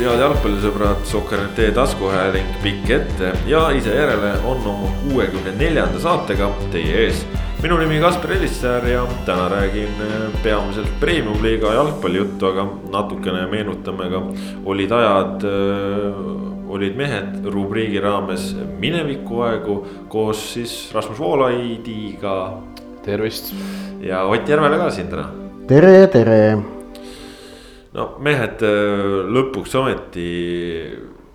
head jalgpallisõbrad, Sokker.ee taskuhääling pikk ette ja ise järele on oma kuuekümne neljanda saatega teie ees. minu nimi Kaspar Elissäär ja täna räägin äh, peamiselt premium-liiga jalgpallijuttu, aga natukene meenutame ka olid ajad, äh, olid mehed rubriigi raames minevikuaegu koos siis Rasmus Voolaidiga. tervist. ja Ott Järvele ka siin täna. tere, tere no mehed, lõpuks ometi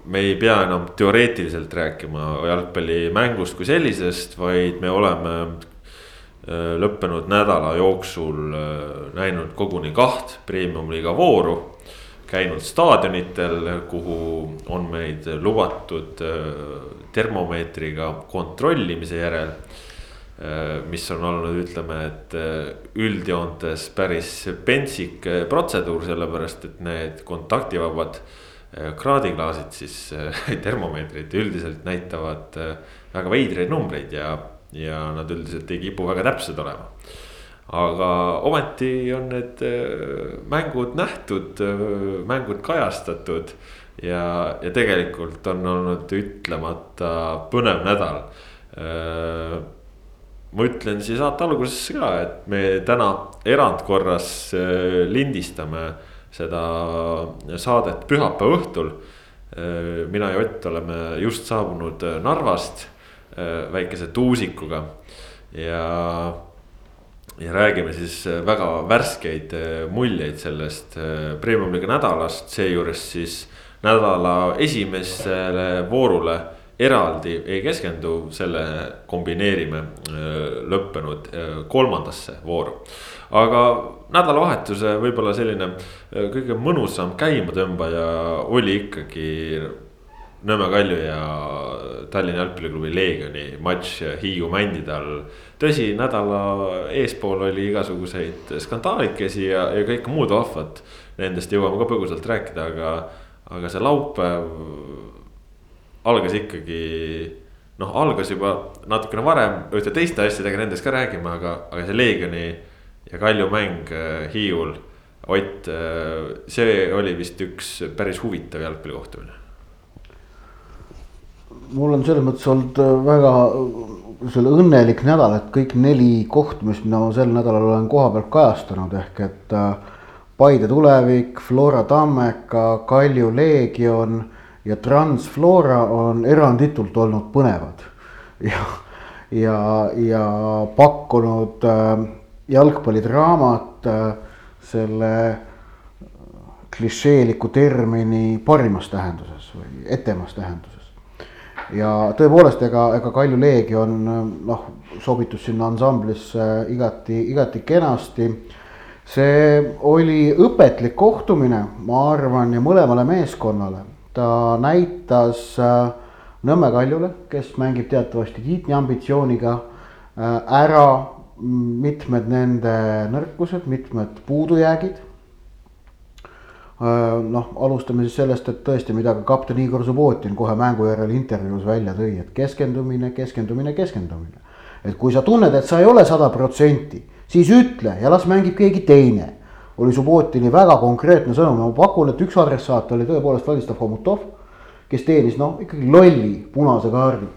me ei pea enam teoreetiliselt rääkima jalgpallimängust kui sellisest, vaid me oleme äh, lõppenud nädala jooksul äh, näinud koguni kaht premium-liiga vooru. käinud staadionitel, kuhu on meid lubatud äh, termomeetriga kontrollimise järel Äh, mis on olnud, ütleme, et äh, üldjoontes päris pentsik äh, protseduur, sellepärast et need kontaktivabad kraadiklaasid siis termomeetrid üldiselt näitavad väga veidraid numbreid ja, ja nad üldiselt ei kipu väga täpsed olema. aga ometi on need mängud nähtud, mängud kajastatud ja, ja tegelikult on olnud ütlemata põnev nädal ma ütlen siia saate alguses ka, et me täna erandkorras äh, lindistame seda saadet pühapäeva õhtul. Äh, mina ja Ott oleme just saabunud äh, Narvast väikese tuusikuga ja, ja räägime siis väga värskeid muljeid sellest premium-liiga nädalast, seejuures siis nädala esimesele voorule eraldi ei keskendu, selle kombineerime lõppenud kolmandasse vooru. aga nädalavahetuse võib-olla selline kõige mõnusam käimatõmbaja oli ikkagi Nõmme Kalju ja Tallinna Jalgpalliklubi Leegioni matš Hiiu mändide all. tõsi, nädala eespool oli igasuguseid skandaalikesi ja, ja kõike muud vahvat. Nendest jõuame ka põgusalt rääkida, aga, aga see laupäev algas ikkagi noh, algas juba natukene varem ühte teiste asjadega, nendest ka räägime, aga, aga see Leegioni ja Kalju mäng äh, Hiiul. Ott, äh, see oli vist üks päris huvitav jalgpallikohtumine. mul on selles mõttes olnud äh, väga selle õnnelik nädal, et kõik neli kohtumist, mida ma sel nädalal olen koha pealt kajastanud, ehk et Paide tulevik, Flora Tammeka, Kalju Leegion ja Transflora on eranditult olnud põnevad ja, ja, ja pakkunud äh, jalgpallidraamat äh, selle klišeeliku termini parimas tähenduses või etemas tähenduses. ja tõepoolest, ega, ega Kalju Leegion noh, sobitus sinna ansamblisse igati, igati kenasti. see oli õpetlik kohtumine, ma arvan, ja mõlemale meeskonnale ta näitas äh, Nõmme Kaljule, kes mängib teatavasti tiitliambitsiooniga äh, ära mitmed nende nõrkused, mitmed puudujäägid. Äh, noh, alustame siis sellest, et tõesti, mida ka kapten Igor Subbotin kohe mängu järel intervjuus välja tõi, et keskendumine, keskendumine, keskendumine. et kui sa tunned, et sa ei ole sada protsenti, siis ütle ja las mängib keegi teine oli Subbotini väga konkreetne sõnum ja ma pakun, et üks adressaat oli tõepoolest Vladislav Homutov, kes teenis noh, ikkagi lolli punase kaardi.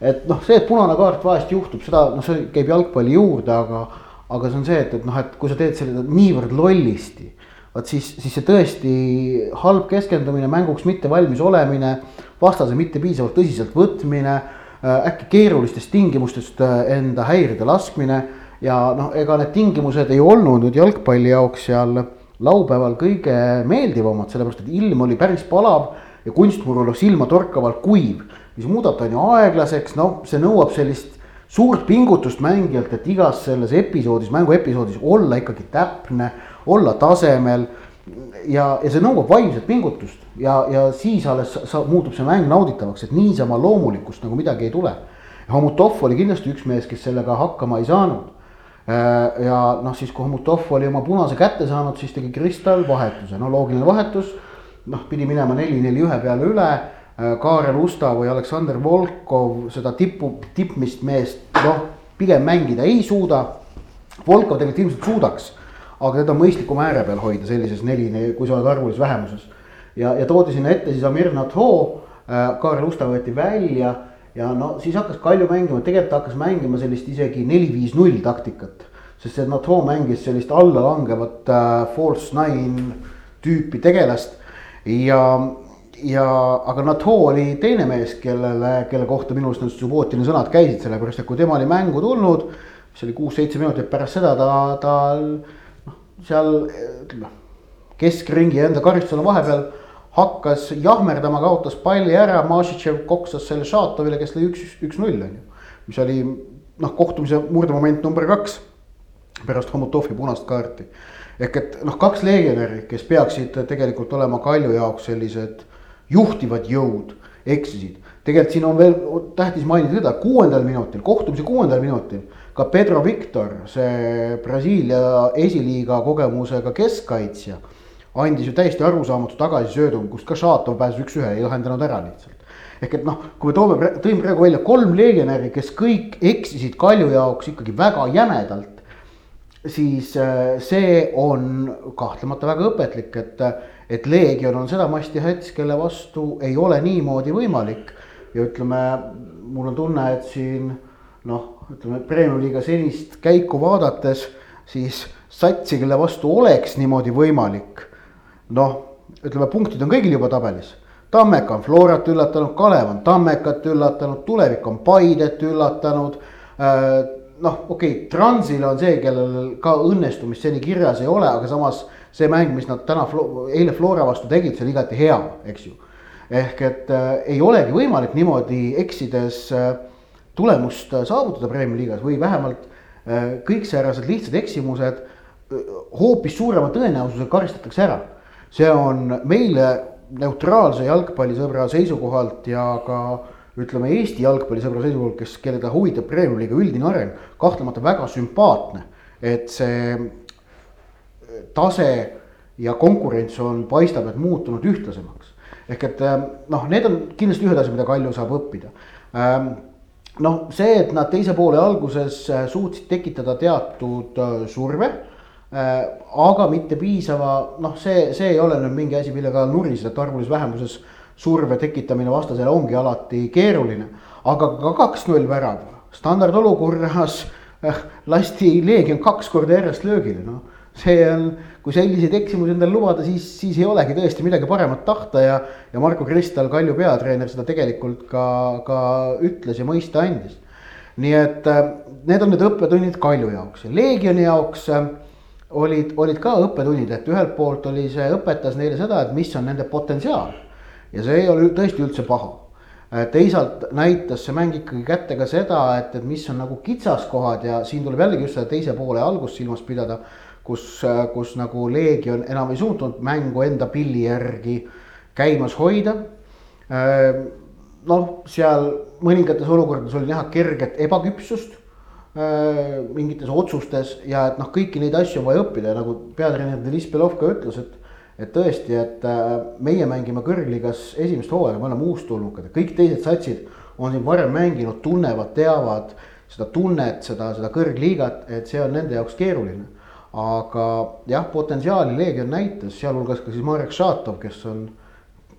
et noh, see, et punane kaart vahest juhtub, seda noh, see käib jalgpalli juurde, aga, aga see on see, et, et noh, et kui sa teed selle niivõrd lollisti, vot siis, siis see tõesti halb keskendumine, mänguks mitte valmis olemine, vastase mitte piisavalt tõsiselt võtmine, äh, äkki keerulistest tingimustest äh, enda häirida laskmine ja noh, ega need tingimused ei olnud nüüd jalgpalli jaoks seal laupäeval kõige meeldivamad, sellepärast et ilm oli päris palav ja kunstmurul silmatorkavalt kuiv. mis muudab ta on ju aeglaseks, noh, see nõuab sellist suurt pingutust mängijalt, et igas selles episoodis, mänguepisoodis olla ikkagi täpne, olla tasemel. ja, ja see nõuab vaimset pingutust ja, ja siis alles sa, muutub see mäng nauditavaks, et niisama loomulikust nagu midagi ei tule. Homutov oli kindlasti üks mees, kes sellega hakkama ei saanud ja noh, siis kui Homutov oli oma punase kätte saanud, siis tegi Kristal vahetuse, no loogiline vahetus. noh, pidi minema neli-neli ühe peale üle. Äh, Kaarel Usta või Aleksander Volkov seda tipu, tippmist meest noh, pigem mängida ei suuda. Volkov tegelikult ilmselt suudaks, aga teda on mõistlikum ääre peal hoida sellises neli, kui sa oled arvulises vähemuses. ja, ja toodi sinna ette siis Amir Nathoo, Kaarel Usta võeti välja ja no siis hakkas Kalju mängima, tegelikult hakkas mängima sellist isegi neli-viis-null taktikat. sest see Nathoo mängis sellist allalangevat äh, false nine tüüpi tegelast ja, ja aga Nathoo oli teine mees, kellele, kelle kohta minu arust need Subbotini sõnad käisid, sellepärast et kui tema oli mängu tulnud, mis oli kuus-seitse minutit pärast seda, ta, ta noh, seal ütleme keskringi enda karistusele vahepeal hakkas jahmerdama, kaotas palli ära, Mašitšev koksas selle Šatovile, kes lõi üks, üks-null on ju. mis oli noh, kohtumise murdemoment number kaks pärast Homutovi punast kaarti. ehk et noh, kaks legionäri, kes peaksid tegelikult olema Kalju jaoks sellised juhtivad jõud, eksisid. tegelikult siin on veel tähtis mainida seda, kuuendal minutil, kohtumise kuuendal minutil ka Pedro Victor, see Brasiilia esiliiga kogemusega keskkaitsja andis ju täiesti arusaamatu tagasisöödu, kust ka Šatov pääses üks-ühe, ei lahendanud ära lihtsalt. ehk et noh, kui me toome, tõin praegu välja kolm legionäri, kes kõik eksisid Kalju jaoks ikkagi väga jämedalt. siis äh, see on kahtlemata väga õpetlik, et, et Leegion on seda masti hets, kelle vastu ei ole niimoodi võimalik. ja ütleme, mul on tunne, et siin noh, ütleme Premiumi liiga senist käiku vaadates, siis satsi, kelle vastu oleks niimoodi võimalik noh, ütleme punktid on kõigil juba tabelis. Tammeka on Florat üllatanud, Kalev on Tammekat üllatanud, Tulevik on Paidet üllatanud. Äh, noh, okei okay,, Transil on see, kellel ka õnnestumist seni kirjas ei ole, aga samas see mäng, mis nad täna, eile Flora vastu tegid, see oli igati hea, eks ju. ehk et äh, ei olegi võimalik niimoodi eksides äh, tulemust saavutada Premiumi liigas või vähemalt äh, kõik säärased lihtsad eksimused äh, hoopis suurema tõenäosusega karistatakse ära see on meile neutraalse jalgpallisõbra seisukohalt ja ka ütleme, Eesti jalgpallisõbra seisukohalt, kes, keda huvitab Premiumi-liiga üldine areng, kahtlemata väga sümpaatne, et see tase ja konkurents on, paistab, et muutunud ühtlasemaks. ehk et noh, need on kindlasti ühed asjad, mida Kalju saab õppida. noh, see, et nad teise poole alguses suutsid tekitada teatud surve aga mitte piisava, noh, see, see ei ole nüüd mingi asi, millega nuriseda, et arvulises vähemuses surve tekitamine vastasele ongi alati keeruline. aga ka kaks-null värav, standardolukorras äh, lasti Leegion kaks korda järjest löögile, noh. see on, kui selliseid eksimusi endale lubada, siis, siis ei olegi tõesti midagi paremat tahta ja, ja Marko Kristal, Kalju peatreener, seda tegelikult ka, ka ütles ja mõista andis. nii et äh, need on need õppetunnid Kalju jaoks ja Leegioni jaoks äh, olid, olid ka õppetunnid, et ühelt poolt oli see, õpetas neile seda, et mis on nende potentsiaal. ja see ei ole tõesti üldse paha. teisalt näitas see mäng ikkagi kätte ka seda, et, et mis on nagu kitsaskohad ja siin tuleb jällegi just seda teise poole algust silmas pidada. kus, kus nagu Leegion enam ei suutnud mängu enda pilli järgi käimas hoida. noh, seal mõningates olukordades oli näha kerget ebaküpsust Äh, mingites otsustes ja et noh, kõiki neid asju on vaja õppida ja nagu peatreener Deniss Belov ka ütles, et. et tõesti, et äh, meie mängime kõrgliigas esimest hooaega, me oleme uustulnukad ja kõik teised satsid on siin varem mänginud, tunnevad, teavad seda tunnet, seda, seda kõrgliigat, et see on nende jaoks keeruline. aga jah, potentsiaali Leegion näitas, sealhulgas ka siis Marek Šatov, kes on,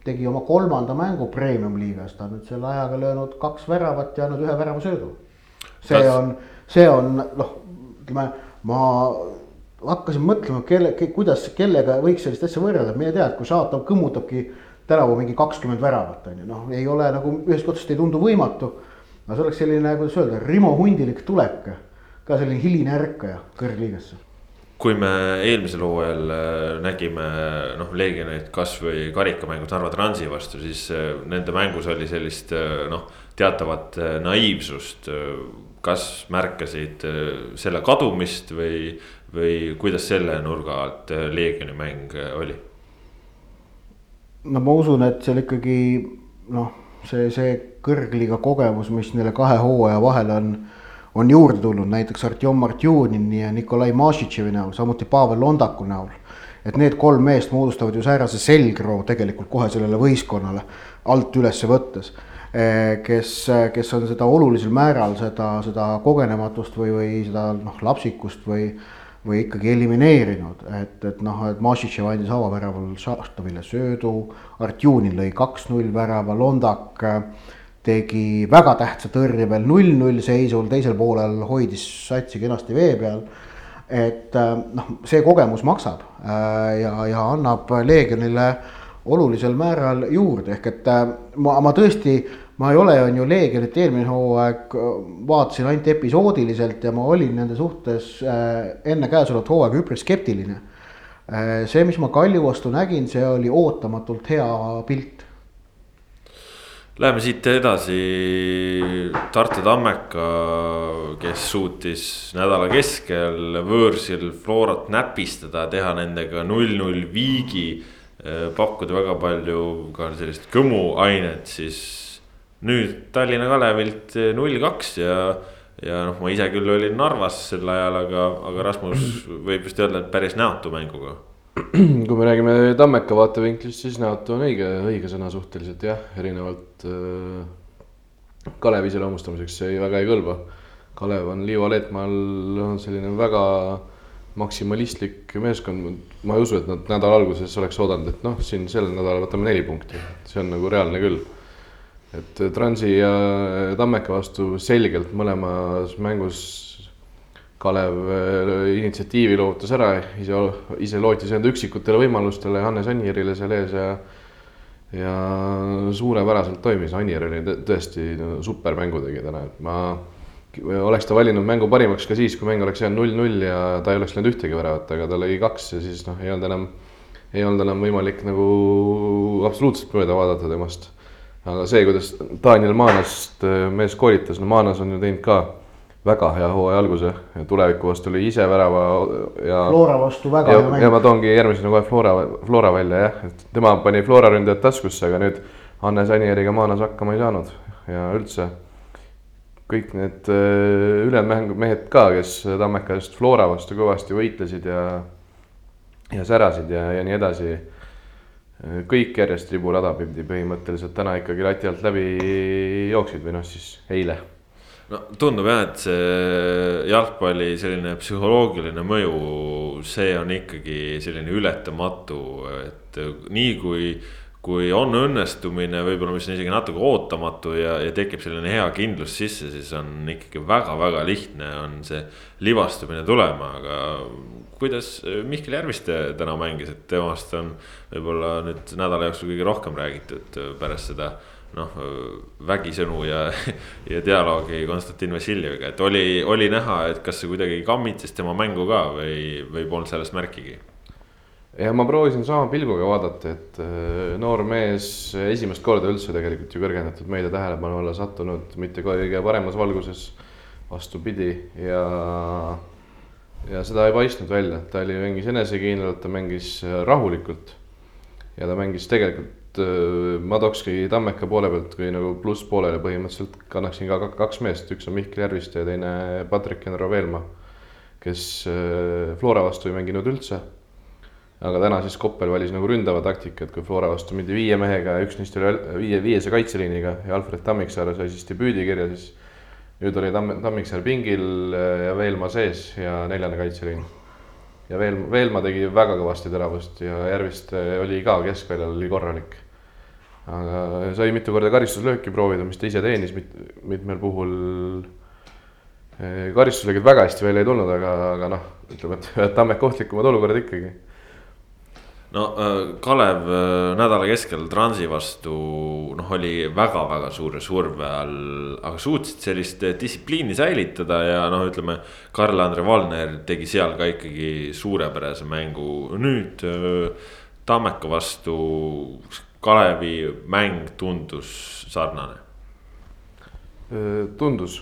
tegi oma kolmanda mängu premium liigas, ta on nüüd selle ajaga löönud kaks väravat ja andnud ühe värava söödu. see on see on noh, ütleme, ma hakkasin mõtlema, kelle, kuidas, kellega võiks sellist asja võrrelda, mine tea, et kui Šatov kõmmutabki tänavu mingi kakskümmend väravat on ju, noh, ei ole nagu ühest otsast ei tundu võimatu. aga see oleks selline, kuidas öelda, Rimo Hundilik tulek, ka selline hiline ärkaja kõrgliigasse. Kui me eelmisel hooajal äh, nägime noh, Leegionit kasvõi karikamängus Narva Transi vastu, siis äh, nende mängus oli sellist äh, noh, teatavat naiivsust kas märkasid äh, selle kadumist või, või kuidas selle nurga alt äh, Leegioni mäng äh, oli? no ma usun, et seal ikkagi noh, see, see kõrgliiga kogemus, mis neile kahe hooaja vahel on, on juurde tulnud, näiteks Artjom Martjunini ja Nikolai Mašitševi näol, samuti Pavel Londaku näol. et need kolm meest moodustavad ju säärase selgroo tegelikult kohe sellele võistkonnale alt üles võttes kes, kes on seda olulisel määral seda, seda kogenematust või, või seda noh, lapsikust või, või ikkagi elimineerinud, et, et noh, et Mašitšev andis avaväraval Šaštovile söödu, Artjunin lõi kaks-null värava, Londak äh, tegi väga tähtsa tõrje veel null-null seisul, teisel poolel hoidis satsi kenasti vee peal. et äh, noh, see kogemus maksab ja, ja annab Leegionile olulisel määral juurde, ehk et ma, ma tõesti ma ei ole, on ju Leegionit eelmine hooaeg vaatasin ainult episoodiliselt ja ma olin nende suhtes äh, enne käesolevat hooaega üpris skeptiline. Äh, see, mis ma Kalju vastu nägin, see oli ootamatult hea pilt. Läheme siit edasi Tartu Tammeka, kes suutis nädala keskel võõrsil Florat näpistada, teha nendega null-null viigi äh, pakkuda väga palju ka sellist kõmuainet, siis nüüd Tallinna Kalevilt eh, null kaks ja, ja noh, ma ise küll olin Narvas sel ajal, aga, aga Rasmus võib vist öelda, et päris näotu mänguga. kui me räägime Tammeka vaatevinklist, siis näotu on õige, õige sõna suhteliselt jah, erinevalt äh, Kalevi iseloomustamiseks see väga ei kõlba. Kalev on Liivo Leetmaal on selline väga maksimalistlik meeskond, ma ei usu, et nad nädala alguses oleks oodanud, et noh, siin sel nädalal võtame neli punkti, see on nagu reaalne küll. Et Transi ja Tammeka vastu selgelt mõlemas mängus Kalev äh, initsiatiivi loovutas ära, ise, ise lootis enda üksikutele võimalustele, Hannes Annierile seal ees ja ja suurepäraselt toimis, Annier oli tõesti no, super mängutegija täna, et ma oleks ta valinud mängu parimaks ka siis, kui mäng oleks jäänud null-null ja ta ei oleks löönud ühtegi väravat, aga ta lõi kaks ja siis noh, ei olnud enam, ei olnud enam võimalik nagu absoluutselt mööda vaadata temast aga see, kuidas Daniel Maanast äh, mees koolitas, no Maanas on ju teinud ka väga hea hooaja alguse, tuleviku vastu lõi ise värava ja. Flora vastu väga hea mäng. ja ma toongi järgmisena kohe Flora, Flora välja jah, et tema pani Flora ründajad taskusse, aga nüüd Hannes Anieriga Maanas hakkama ei saanud ja üldse. Kõik need äh, ülejäänud mehed ka, kes Tammeka eest Flora vastu kõvasti võitlesid ja, ja särasid ja, ja nii edasi kõik järjest riburada pidi põhimõtteliselt täna ikkagi lati alt läbi jooksid või noh, siis eile. no tundub jah, et see jalgpalli selline psühholoogiline mõju, see on ikkagi selline ületamatu, et nii kui kui on õnnestumine, võib-olla mis on isegi natuke ootamatu ja, ja tekib selline hea kindlus sisse, siis on ikkagi väga-väga lihtne on see libastumine tulema, aga kuidas äh, Mihkel Järviste täna mängis, et temast on võib-olla nüüd nädala jooksul kõige rohkem räägitud äh, pärast seda noh, äh, vägisõnu ja, ja dialoogi Konstantin Vassiljeviga, et oli, oli näha, et kas see kuidagi kammitses tema mängu ka või, või polnud sellest märkigi? Ja ma proovisin sama pilguga vaadata, et noor mees esimest korda üldse tegelikult ju kõrgendatud meedia tähelepanu alla sattunud, mitte kõige paremas valguses, vastupidi ja ja seda ei paistnud välja, ta oli, mängis enesekindlalt, ta mängis äh, rahulikult. ja ta mängis tegelikult, äh, ma tookski Tammeka poole pealt kui nagu plusspoolele põhimõtteliselt kannaksin ka kaks meest, üks on Mihkel Järviste ja teine Patrick Enro Veelma. kes äh, Flora vastu ei mänginud üldse. Aga täna siis Koppel valis nagu ründava taktika, et kui Flora vastu mindi viie mehega ja üks neist oli viie, viiese kaitseliiniga ja Alfred Tammiksaare sai siis debüüdi kirja, siis nüüd oli Tamm, Tammiksaar pingil äh, ja Veelmaa sees ja neljane kaitseliin. ja veel, Veelmaa tegi väga kõvasti teravust ja Järviste oli ka keskväljal oli korralik. aga sai mitu korda karistuslööki proovida, mis ta ise teenis mit, mitmel puhul. Äh, karistusega väga hästi välja ei tulnud, aga, aga noh, ütleme, et Tammek ohtlikumad olukorrad ikkagi no äh, Kalev äh, nädala keskel Transi vastu noh, oli väga-väga suure surve all, aga suutsid sellist äh, distsipliini säilitada ja noh, ütleme. Karl-Andre Valner tegi seal ka ikkagi suurepärase mängu, nüüd Tammeka vastu Kalevi mäng tundus sarnane. tundus.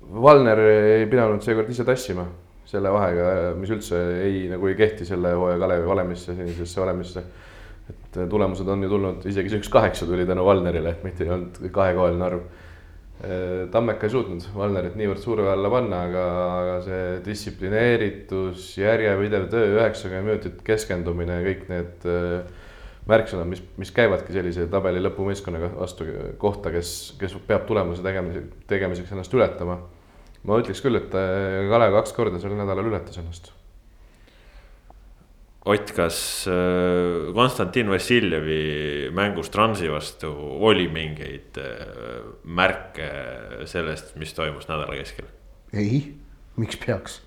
Valner ei pidanud seekord ise tassima selle vahega, mis üldse ei, nagu ei kehti selle hooaja Kalevi valemisse, senisesse valemisse. et tulemused on ju tulnud, isegi see üks kaheksa tuli tänu Valnerile, et mitte ei olnud kahekohaline arv. Tammeka ei suutnud Valnerit niivõrd surve alla panna, aga, aga see distsiplineeritus, järjepidev töö, üheksakümmend minutit keskendumine, kõik need äh, märksõnad, mis, mis käivadki sellise tabeli lõpumeeskonnaga vastu kohta, kes, kes peab tulemuse tegemise, tegemiseks ennast ületama ma ütleks küll, et äh, Kalev kaks korda sel nädalal ületas ennast. Ott, kas äh, Konstantin Vassiljevi mängus Transi vastu oli mingeid äh, märke sellest, mis toimus nädala keskel? ei, miks peaks?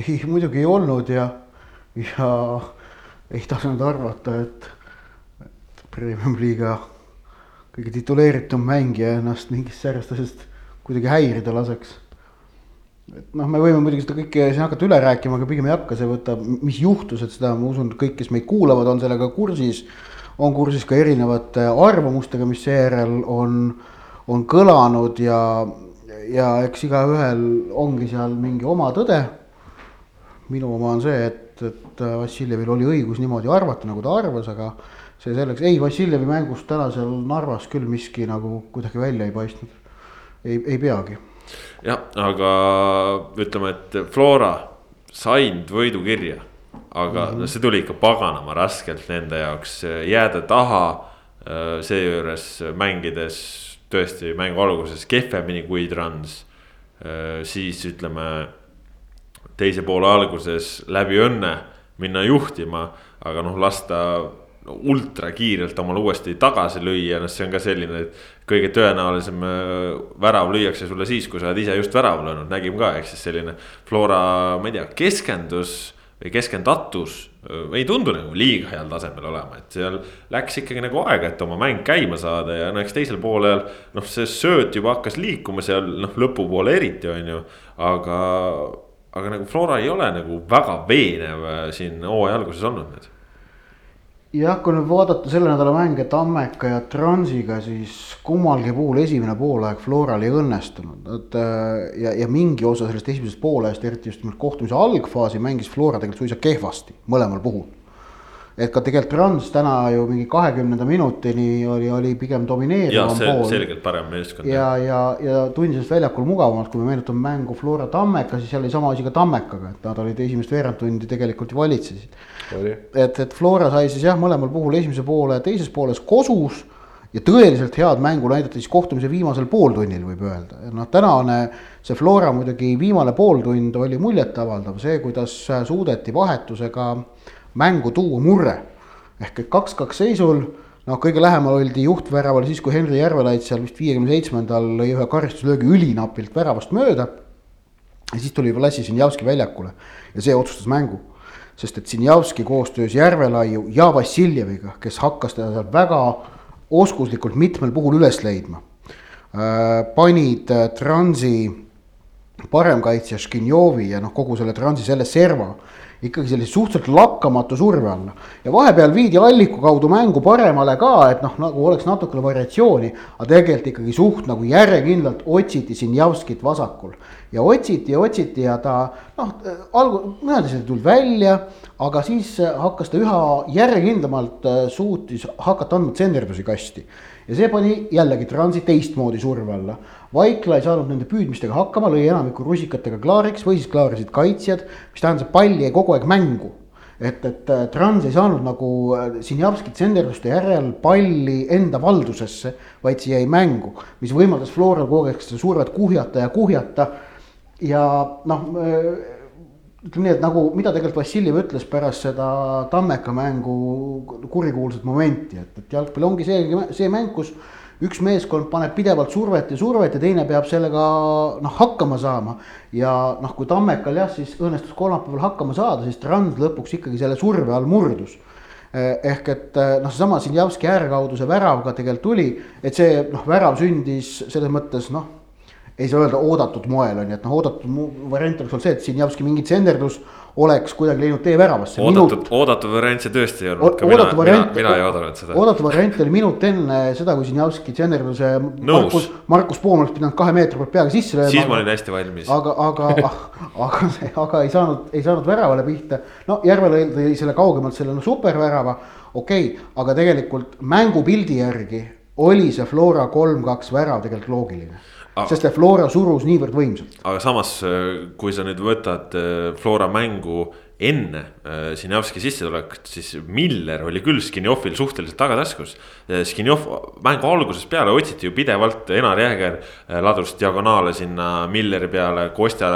ei, muidugi ei olnud ja, ja ei tasunud arvata, et, et Premium liiga kõige tituleeritum mängija ennast mingist säärest asjast kuidagi häirida laseks. et noh, me võime muidugi seda kõike siin hakata üle rääkima, aga pigem ei hakka, see võtab, mis juhtus, et seda ma usun, kõik, kes meid kuulavad, on sellega kursis. on kursis ka erinevate arvamustega, mis seejärel on, on kõlanud ja, ja eks igaühel ongi seal mingi oma tõde. minu oma on see, et, et Vassiljevil oli õigus niimoodi arvata, nagu ta arvas, aga see selleks, ei Vassiljevi mängust täna seal Narvas küll miski nagu kuidagi välja ei paistnud. Ei, ei peagi. jah, aga ütleme, et Flora said võidukirja, aga mm -hmm. see tuli ikka paganama raskelt nende jaoks jääda taha. seejuures mängides tõesti mängu alguses kehvemini kui Trans. siis ütleme teise poole alguses läbi õnne minna juhtima, aga noh, lasta ultrakiirelt omale uuesti tagasi lüüa, noh, see on ka selline, et kõige tõenäolisem äh, värav lüüakse sulle siis, kui sa oled ise just värava löönud, nägime ka, ehk siis selline Flora, ma ei tea, keskendus või keskendatus äh, ei tundu nagu liiga heal tasemel olema, et seal läks ikkagi nagu aega, et oma mäng käima saada ja no eks teisel poolel. noh, see sööt juba hakkas liikuma seal noh, lõpupoole eriti on ju, aga, aga nagu Flora ei ole nagu väga veenev äh, siin hooaja alguses olnud nüüd jah, kui nüüd vaadata selle nädala mänge Tammeka ja Transiga, siis kummalgi puhul esimene poolaeg Floral ei õnnestunud, et äh, ja, ja mingi osa sellest esimesest poolajast, eriti just nimelt kohtumise algfaasi mängis Flora tegelikult suisa kehvasti mõlemal puhul et ka tegelikult Trans täna ju mingi kahekümnenda minutini oli, oli pigem domineerivam pool. selgelt parem meeskond. ja, ja, ja tundis väljakul mugavamalt, kui me meenutame mängu Flora Tammeka, siis seal oli sama asi ka Tammekaga, et nad olid esimest veerand tundi tegelikult ju valitsesid. Et, et Flora sai siis jah, mõlemal puhul esimese poole teises pooles kosus ja tõeliselt head mängu näidati siis kohtumise viimasel pooltunnil, võib öelda, noh, tänane see Flora muidugi viimane pooltund oli muljetavaldav, see, kuidas suudeti vahetusega mängu tuua murre. ehk et kaks-kaks seisul, noh, kõige lähemal oldi juhtväravale siis, kui Henri Järvelait seal vist viiekümne seitsmendal lõi ühe karistuslöögi ülinapilt väravast mööda. ja siis tuli Vlassi Sinjavski väljakule ja see otsustas mängu. Sest et Sinjavski koostöös Järvelaiu ja Vassiljeviga, kes hakkas teda seal väga oskuslikult mitmel puhul üles leidma äh,. panid äh, Transi paremkaitsja Škinjovi ja noh, kogu selle Transi selle serva ikkagi sellise suhteliselt lakkamatu surve alla. ja vahepeal viidi alliku kaudu mängu paremale ka, et noh, nagu oleks natukene variatsiooni. aga tegelikult ikkagi suht nagu järjekindlalt otsiti Sinjavskit vasakul. ja otsiti ja otsiti ja ta noh, algu-, mõned asjad ei tulnud välja. aga siis hakkas ta üha järjekindlamalt äh, suutis hakata andma tsenderdusi kasti ja see pani jällegi Transi teistmoodi surve alla. Vaikla ei saanud nende püüdmistega hakkama, lõi enamiku rusikatega klaariks või siis klaarisid kaitsjad, mis tähendas, et pall jäi kogu aeg mängu et, et äh, Trans ei saanud nagu äh, Sinjavski tsenderduste järel palli enda valdusesse, vaid see jäi mängu, mis võimaldas Floral kogu aeg seda survet kuhjata ja kuhjata. ja noh äh, ütleme nii, et nagu, mida tegelikult Vassiljev ütles pärast seda Tammeka mängu kurikuulsat momenti, et, et jalgpall ongi see, see mäng, kus üks meeskond paneb pidevalt survet ja survet ja teine peab sellega noh, hakkama saama. ja noh, kui Tammekal jah, siis õnnestus kolmapäeval hakkama saada, siis Trans lõpuks ikkagi selle surve all murdus eh, ehk et eh, noh, seesama Sinjavski äärkaudu see värav ka tegelikult tuli, et see noh, värav sündis selles mõttes noh ei saa öelda oodatud moel on ju, et noh, oodatud variant oleks olnud see, et Sinjavski mingi tsenderdus oleks kuidagi läinud tee väravasse. oodatud, oodatud variant see tõesti ei olnud, ka mina, mina, mina ei oodanud seda. oodatud variant oli minut enne seda, kui Sinjavski tsenderduse Markus, Markus Poom oleks pidanud kahe meetri pealt peaga sisse lööma. siis ma olin hästi valmis. aga, aga aga, aga ei saanud, ei saanud väravale pihta. no Järvela tõi selle kaugemalt selle no supervärava, okei okay,, aga tegelikult mängupildi järgi oli see Flora kolm-kaks värav tegelikult loogiline sest et Flora surus niivõrd võimsalt. aga samas, kui sa nüüd võtad äh, Flora mängu enne äh, Sinjavski sissetulekut, siis Miller oli küll Skinjovil suhteliselt tagataskus. Skinjov mängu algusest peale otsiti ju pidevalt, Enar Jääger äh, ladus diagonaale sinna Milleri peale, Kostja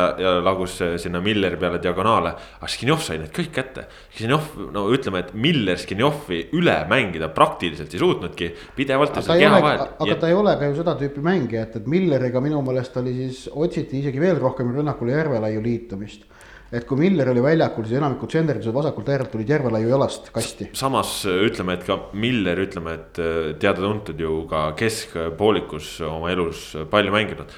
lagus äh, sinna Milleri peale diagonaale. aga Skinjov sai need kõik kätte. Skinjov, no ütleme, et Miller Skinjovi üle mängida praktiliselt ei suutnudki, pidevalt. aga, ta ei, ole, aga ja... ta ei ole ka ju seda tüüpi mängija, et, et Milleriga minu meelest oli siis, otsiti isegi veel rohkem rünnakule Järvelaiu liitumist et kui Miller oli väljakul, siis enamikud senderdused vasakult äärelt tulid Järvelaiu jalast kasti. samas ütleme, et ka Miller, ütleme, et äh, teada-tuntud ju ka keskpoolikus oma elus palju mänginud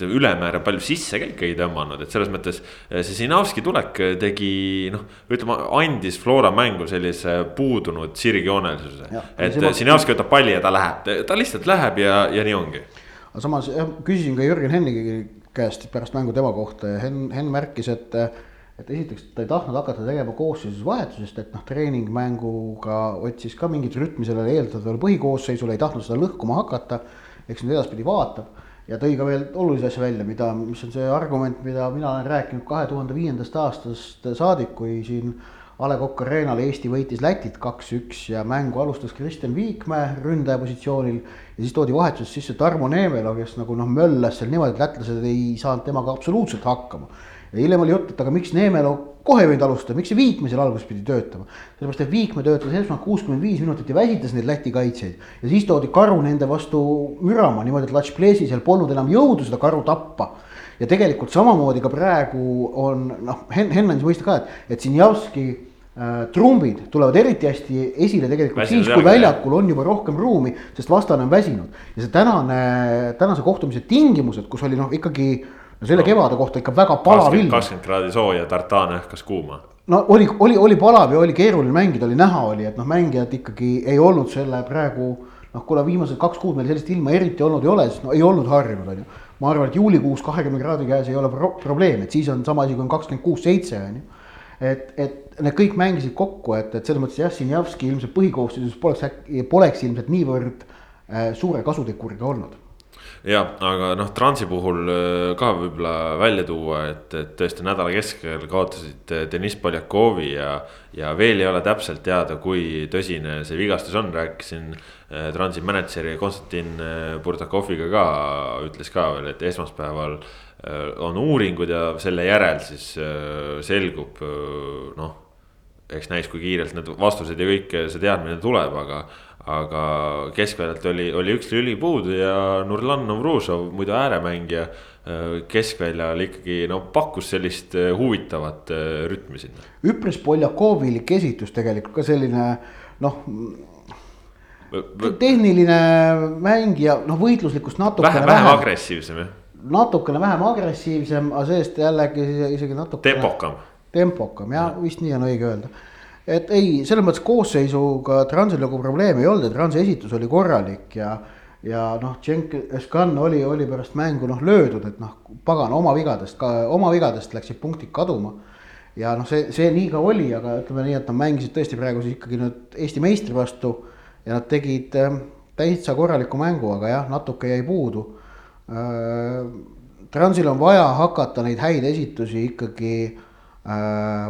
ülemäära palju sissekäike ei tõmmanud, et selles mõttes äh, see Sinavski tulek tegi noh, ütleme andis Flora mängu sellise puudunud sirgjoonelisuse. et Sinavski võtab palli ja ta läheb, ta lihtsalt läheb ja, ja nii ongi. aga samas jah, küsisin ka Jürgen Hennigi käest pärast mängu tema kohta ja Henn, Henn märkis, et et esiteks ta ei tahtnud hakata tegema koosseisus vahetusest, et noh, treeningmänguga otsis ka mingit rütmi sellele eeldatavale põhikoosseisule, ei tahtnud seda lõhkuma hakata. eks nüüd edaspidi vaatab ja tõi ka veel olulise asja välja, mida, mis on see argument, mida mina olen rääkinud kahe tuhande viiendast aastast saadik, kui siin A Le Coq Arena'l Eesti võitis Lätit kaks-üks ja mängu alustas Kristjan Viikmäe ründaja positsioonil. ja siis toodi vahetuses sisse Tarmo Neemelo, kes nagu noh, möllas seal niimoodi, et lätlased ei saanud temaga absoluutselt hakkama ja hiljem oli jutt, et aga miks Neemelo kohe ei võinud alustada, miks see Viikme seal alguses pidi töötama. sellepärast, et Viikme töötas esmalt kuuskümmend viis minutit ja väsitas neid Läti kaitsjaid. ja siis toodi karu nende vastu mürama niimoodi, et Latšplesi seal polnud enam jõudu seda karu tappa. ja tegelikult samamoodi ka praegu on noh, Hen-, Henn andis mõista ka, et, et Sinjavski trumbid tulevad eriti hästi esile tegelikult Väsinud siis, kui väljakul on juba rohkem ruumi, sest vastane on väsinud. ja see tänane, tänase kohtumise tingimused, kus oli noh, ikkagi no selle no, kevade kohta ikka väga palav ilm. kakskümmend kraadi sooja, tartaan õhkas kuuma. no oli, oli, oli palav ja oli keeruline mängida, oli näha oli, et noh, mängijad ikkagi ei olnud selle praegu. noh, kuna viimased kaks kuud meil sellist ilma eriti olnud ei ole, siis no ei olnud harjunud, on ju. ma arvan, et juulikuus kahekümne kraadi käes ei ole pro probleem, et siis on sama asi, kui on kakskümmend kuus, seitse on ju. Et, et need kõik mängisid kokku, et, et selles mõttes jah, Sinjavski ilmselt põhikoosseisus poleks äkki, poleks ilmselt niivõrd äh, suure kasuteguriga olnud jah, aga noh, Transi puhul äh, ka võib-olla välja tuua, et, et tõesti nädala keskel kaotasid äh, Deniss Poljakovi ja. ja veel ei ole täpselt teada, kui tõsine see vigastus on, rääkisin äh, Transi mänedžeri Konstantin Burdakoviga ka, ütles ka veel, et esmaspäeval on uuringud ja selle järel siis selgub noh eks näis, kui kiirelt need vastused ja kõik see teadmine tuleb, aga, aga keskväljalt oli, oli üks lüli puudu ja Nurlan Novružov, muidu ääremängija. keskväljal ikkagi no pakkus sellist eh, huvitavat eh, rütmi sinna. üpris Poljakovilik esitus tegelikult ka selline noh tehniline mängija, noh võitluslikkust natukene vähem, vähem agressiivsem jah. natukene vähem agressiivsem, aga see-eest jällegi isegi natukene. tempokam. tempokam jah, vist nii on õige öelda et ei, selles mõttes koosseisuga Transil nagu probleemi ei olnud, et Transi esitus oli korralik ja. ja noh, Cenk Eskan oli, oli pärast mängu noh löödud, et noh, pagan oma vigadest ka, oma vigadest läksid punktid kaduma. ja noh, see, see nii ka oli, aga ütleme nii, et nad mängisid tõesti praegu siis ikkagi nüüd Eesti meistri vastu. ja nad tegid äh, täitsa korraliku mängu, aga jah, natuke jäi puudu äh,. Transil on vaja hakata neid häid esitusi ikkagi äh,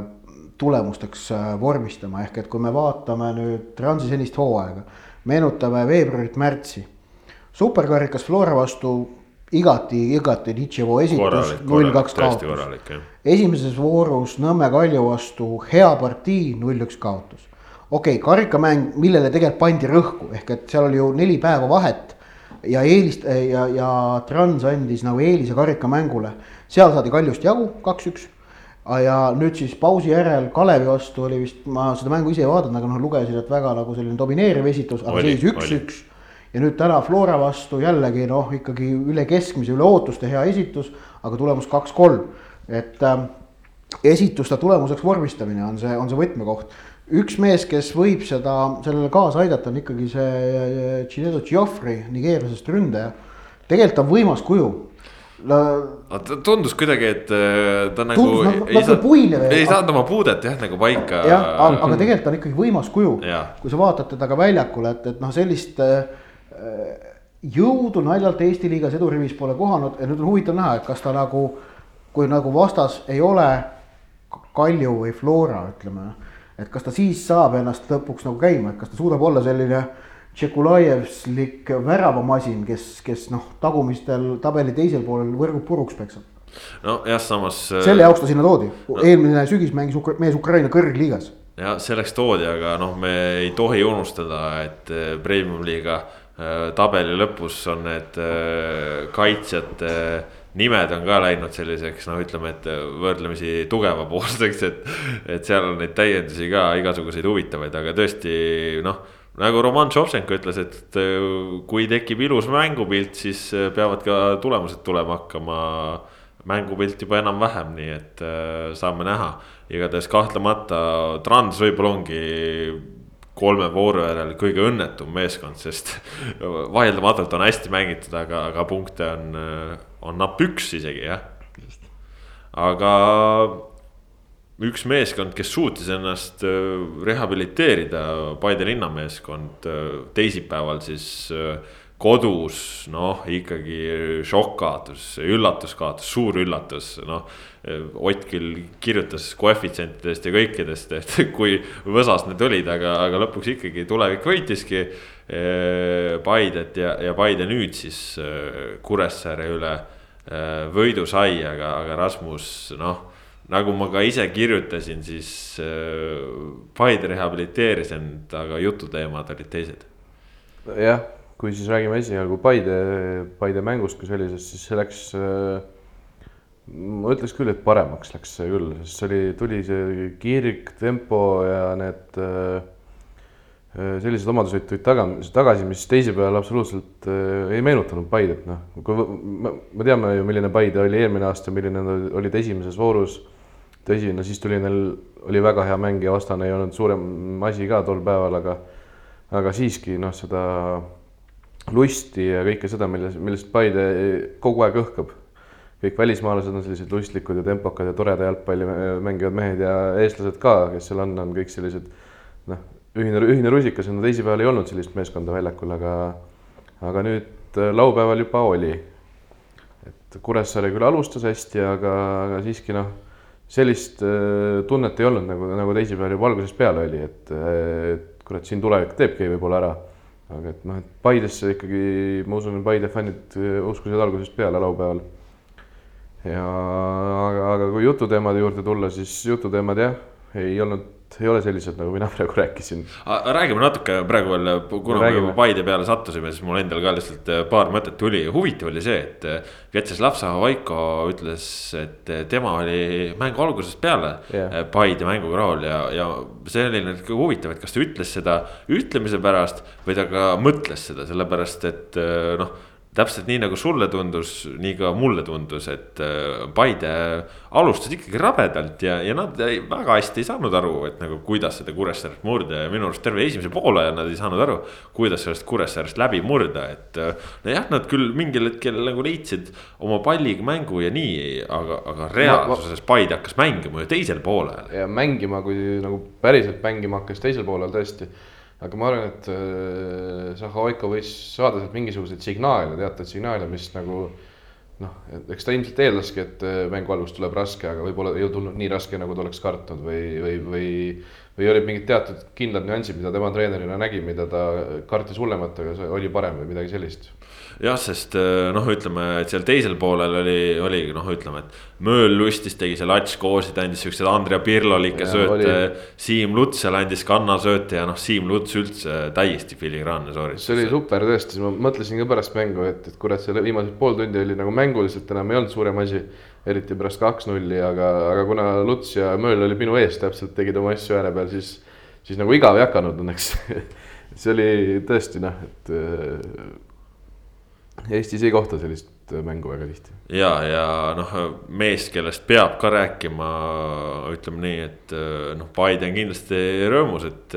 tulemusteks äh, vormistama, ehk et kui me vaatame nüüd Transi senist hooaega, meenutame veebruarit-märtsi. superkarikas Flora vastu igati, igati Nitševo esitus, null kaks kaotus. esimeses voorus Nõmme Kalju vastu hea partii, null üks kaotus. okei okay,, karikamäng, millele tegelikult pandi rõhku, ehk et seal oli ju neli päeva vahet ja eelist- ja, ja Trans andis nagu eelise karikamängule. seal saadi Kaljust jagu, kaks-üks ja nüüd siis pausi järel Kalevi vastu oli vist, ma seda mängu ise ei vaadanud, aga noh, lugesin, et väga nagu selline domineeriv esitus, aga seis üks-üks. ja nüüd täna Flora vastu jällegi noh, ikkagi üle keskmise, üle ootuste hea esitus, aga tulemus kaks-kolm. et äh, esituste tulemuseks vormistamine on see, on see võtmekoht. üks mees, kes võib seda, sellele kaasa aidata, on ikkagi see Chinedo Geoffrey, nigeerlasest ründaja. tegelikult on võimas kuju no ta tundus kuidagi, et äh, ta nagu tundus, ei saanud, saanud oma puudet jah nagu paika. jah, aga tegelikult on ikkagi võimas kuju, kui sa vaatad teda ka väljakul, et, et noh, sellist äh, jõudu naljalt Eesti liigas edurivis pole kohanud ja nüüd on huvitav näha, et kas ta nagu, kui nagu vastas ei ole Kalju või Flora, ütleme. et kas ta siis saab ennast lõpuks nagu käima, et kas ta suudab olla selline Tšekulajevslik väravamasin, kes, kes noh, tagumistel tabeli teisel poolel võrgub puruks peksab. nojah, samas. selle jaoks ta sinna toodi no., eelmine sügis mängis Ukra mees Ukraina kõrgliigas. ja selleks toodi, aga noh, me ei tohi unustada, et eh, premium liiga eh, tabeli lõpus on need kaitsjate nimed on ka läinud selliseks, noh, ütleme, et võrdlemisi tugevapoolseks, et. et seal on neid täiendusi ka igasuguseid huvitavaid, aga tõesti noh nagu Roman Tšovtšenko ütles, et kui tekib ilus mängupilt, siis peavad ka tulemused tulema hakkama. mängupilt juba enam-vähem, nii et saame näha, igatahes kahtlemata Trans võib-olla ongi kolme vooru järel kõige õnnetum meeskond, sest vaieldamatult on hästi mängitud, aga, aga punkte on, on napp üks isegi jah. aga üks meeskond, kes suutis ennast rehabiliteerida, Paide linnameeskond teisipäeval siis kodus, noh ikkagi šokk-kaotus, üllatuskaotus, suur üllatus, noh. Ott küll kirjutas koefitsientidest ja kõikidest, et kui võsas need olid, aga, aga lõpuks ikkagi tulevik võitiski. Paidet ja, ja Paide nüüd siis Kuressaare üle võidu sai, aga, aga Rasmus noh nagu ma ka ise kirjutasin, siis Paide rehabiliteeris end, aga jututeemad olid teised. jah kui siis räägime esialgu Paide, Paide mängust kui sellisest, siis see läks äh, ma ütleks küll, et paremaks läks see küll, sest see oli, tuli see kirg, tempo ja need äh, äh, sellised omadused tulid taga, tagasi, mis teisipäeval absoluutselt ei meenutanud Paidet, noh. kui me teame ju, milline Paide oli eelmine aasta, milline nad olid esimeses voorus. Tõsi, no siis tuli neil, oli väga hea mäng ja vastane ei olnud suurem asi ka tol päeval, aga, aga siiski noh, seda lusti ja kõike seda, milles, millest Paide kogu aeg õhkab. kõik välismaalased on sellised lustlikud ja tempokad ja toreda jalgpalli mängivad mehed ja eestlased ka, kes seal on, on kõik sellised noh, ühine, ühine rusikas no teisipäeval ei olnud sellist meeskonda väljakul, aga, aga nüüd äh, laupäeval juba oli. et Kuressaare küll alustas hästi, aga, aga siiski noh, sellist äh, tunnet ei olnud nagu, nagu teisipäeval juba algusest peale oli, et, et kurat, siin tulevik teebki võib-olla ära aga et noh, et Paidesse ikkagi, ma usun, Paide fännid äh, uskusid algusest peale laupäeval. ja aga, aga kui jututeemade juurde tulla, siis jututeemad jah, ei olnud ei ole sellised, nagu mina praegu rääkisin. räägime natuke praegu veel, kuna me juba Paide peale sattusime, siis mul endal ka lihtsalt äh, paar mõtet tuli. huvitav oli see, et äh, Vjatšeslav Vaiko ütles, et äh, tema oli mängu algusest peale yeah. Paide mänguga rahul ja, ja see oli nüüd ka huvitav, et kas ta ütles seda ütlemise pärast või ta ka mõtles seda, sellepärast et noh täpselt nii nagu sulle tundus, nii ka mulle tundus, et äh, Paide alustas ikkagi rabedalt ja, ja nad ei, väga hästi ei saanud aru, et nagu kuidas seda Kuressaaret murda ja minu arust terve esimese poole nad ei saanud aru. kuidas sellest Kuressaarest läbi murda, et nojah, nad küll mingil hetkel nagu leidsid oma palliga mängu ja nii, aga, aga reaalsuses Paide hakkas mängima ju teisel poolel. ja mängima, kui nagu päriselt mängima hakkas teisel poolel tõesti aga ma arvan, et äh, Zahhovaiko võis saada sealt mingisuguseid signaale, teatud signaale, mis nagu noh, eks ta ilmselt eeldaski, et äh, mängu algus tuleb raske, aga võib-olla ei tulnud nii raske, nagu ta oleks kartnud või, või, või või olid mingid teatud kindlad nüansid, mida tema treenerina nägi, mida ta kartis hullemat, aga see oli parem või midagi sellist jah, sest äh, noh, ütleme, et seal teisel poolel oli, oligi noh, ütleme, et Mööl lustis, tegi seal Ats Koosi, ta andis siukseid Andrea Pirlo-likke sööte. Siim Luts seal andis kannasööte ja noh, Siim Luts üldse täiesti filigraanne sooritus. see oli super tõesti, ma mõtlesin ka pärast mängu, et, et kurat, see viimased pool tundi oli nagu mänguliselt enam ei olnud suurem asi. eriti pärast kaks-nulli, aga, aga kuna Luts ja Mööl oli minu ees täpselt, tegid oma asju ääre peal, siis, siis nagu igav ei hakanud õnneks see oli tõesti noh, et Eestis ei kohta sellist mängu väga tihti. ja, ja noh, mees, kellest peab ka rääkima, ütleme nii, et noh, Paide on kindlasti rõõmus, et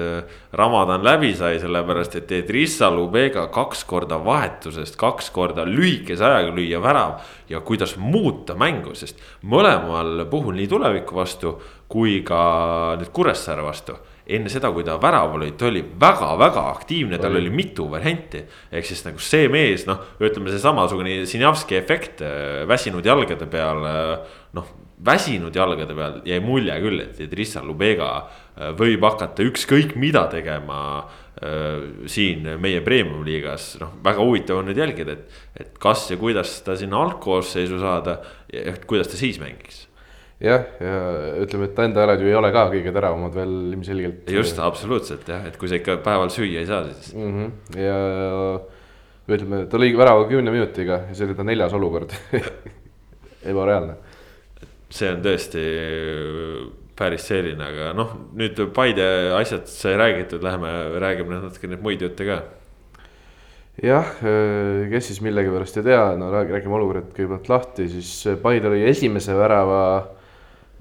Ramadan läbi sai, sellepärast et Edrissa Lubega kaks korda vahetusest, kaks korda lühikese ajaga lüüa värav. ja kuidas muuta mängu, sest mõlemal puhul nii tuleviku vastu kui ka nüüd Kuressaare vastu enne seda, kui ta väraval oli, ta oli väga-väga aktiivne, tal oli. mitu varianti. ehk siis nagu see mees, noh, ütleme see samasugune Sinjavski efekt äh, väsinud jalgade peal, äh, noh väsinud jalgade peal jäi mulje küll, et, et Rissa Lubega äh, võib hakata ükskõik mida tegema äh, siin meie premium liigas, noh, väga huvitav on nüüd jälgida, et, et kas ja kuidas ta sinna algkoosseisu saada ja kuidas ta siis mängiks jah, ja ütleme, et ta enda jalad ju ei ole ka kõige teravamad veel ilmselgelt. just, absoluutselt jah, et kui sa ikka päeval süüa ei saa, siis mm. -hmm. ja ütleme, ta lõi värava kümne minutiga ja see oli ta neljas olukord ebareaalne. see on tõesti päris selline, aga noh, nüüd Paide asjad sai räägitud, läheme räägime natuke neid muid jutte ka jah, kes siis millegipärast ei tea, no räägime olukorrad kõigepealt lahti, siis Paide lõi esimese värava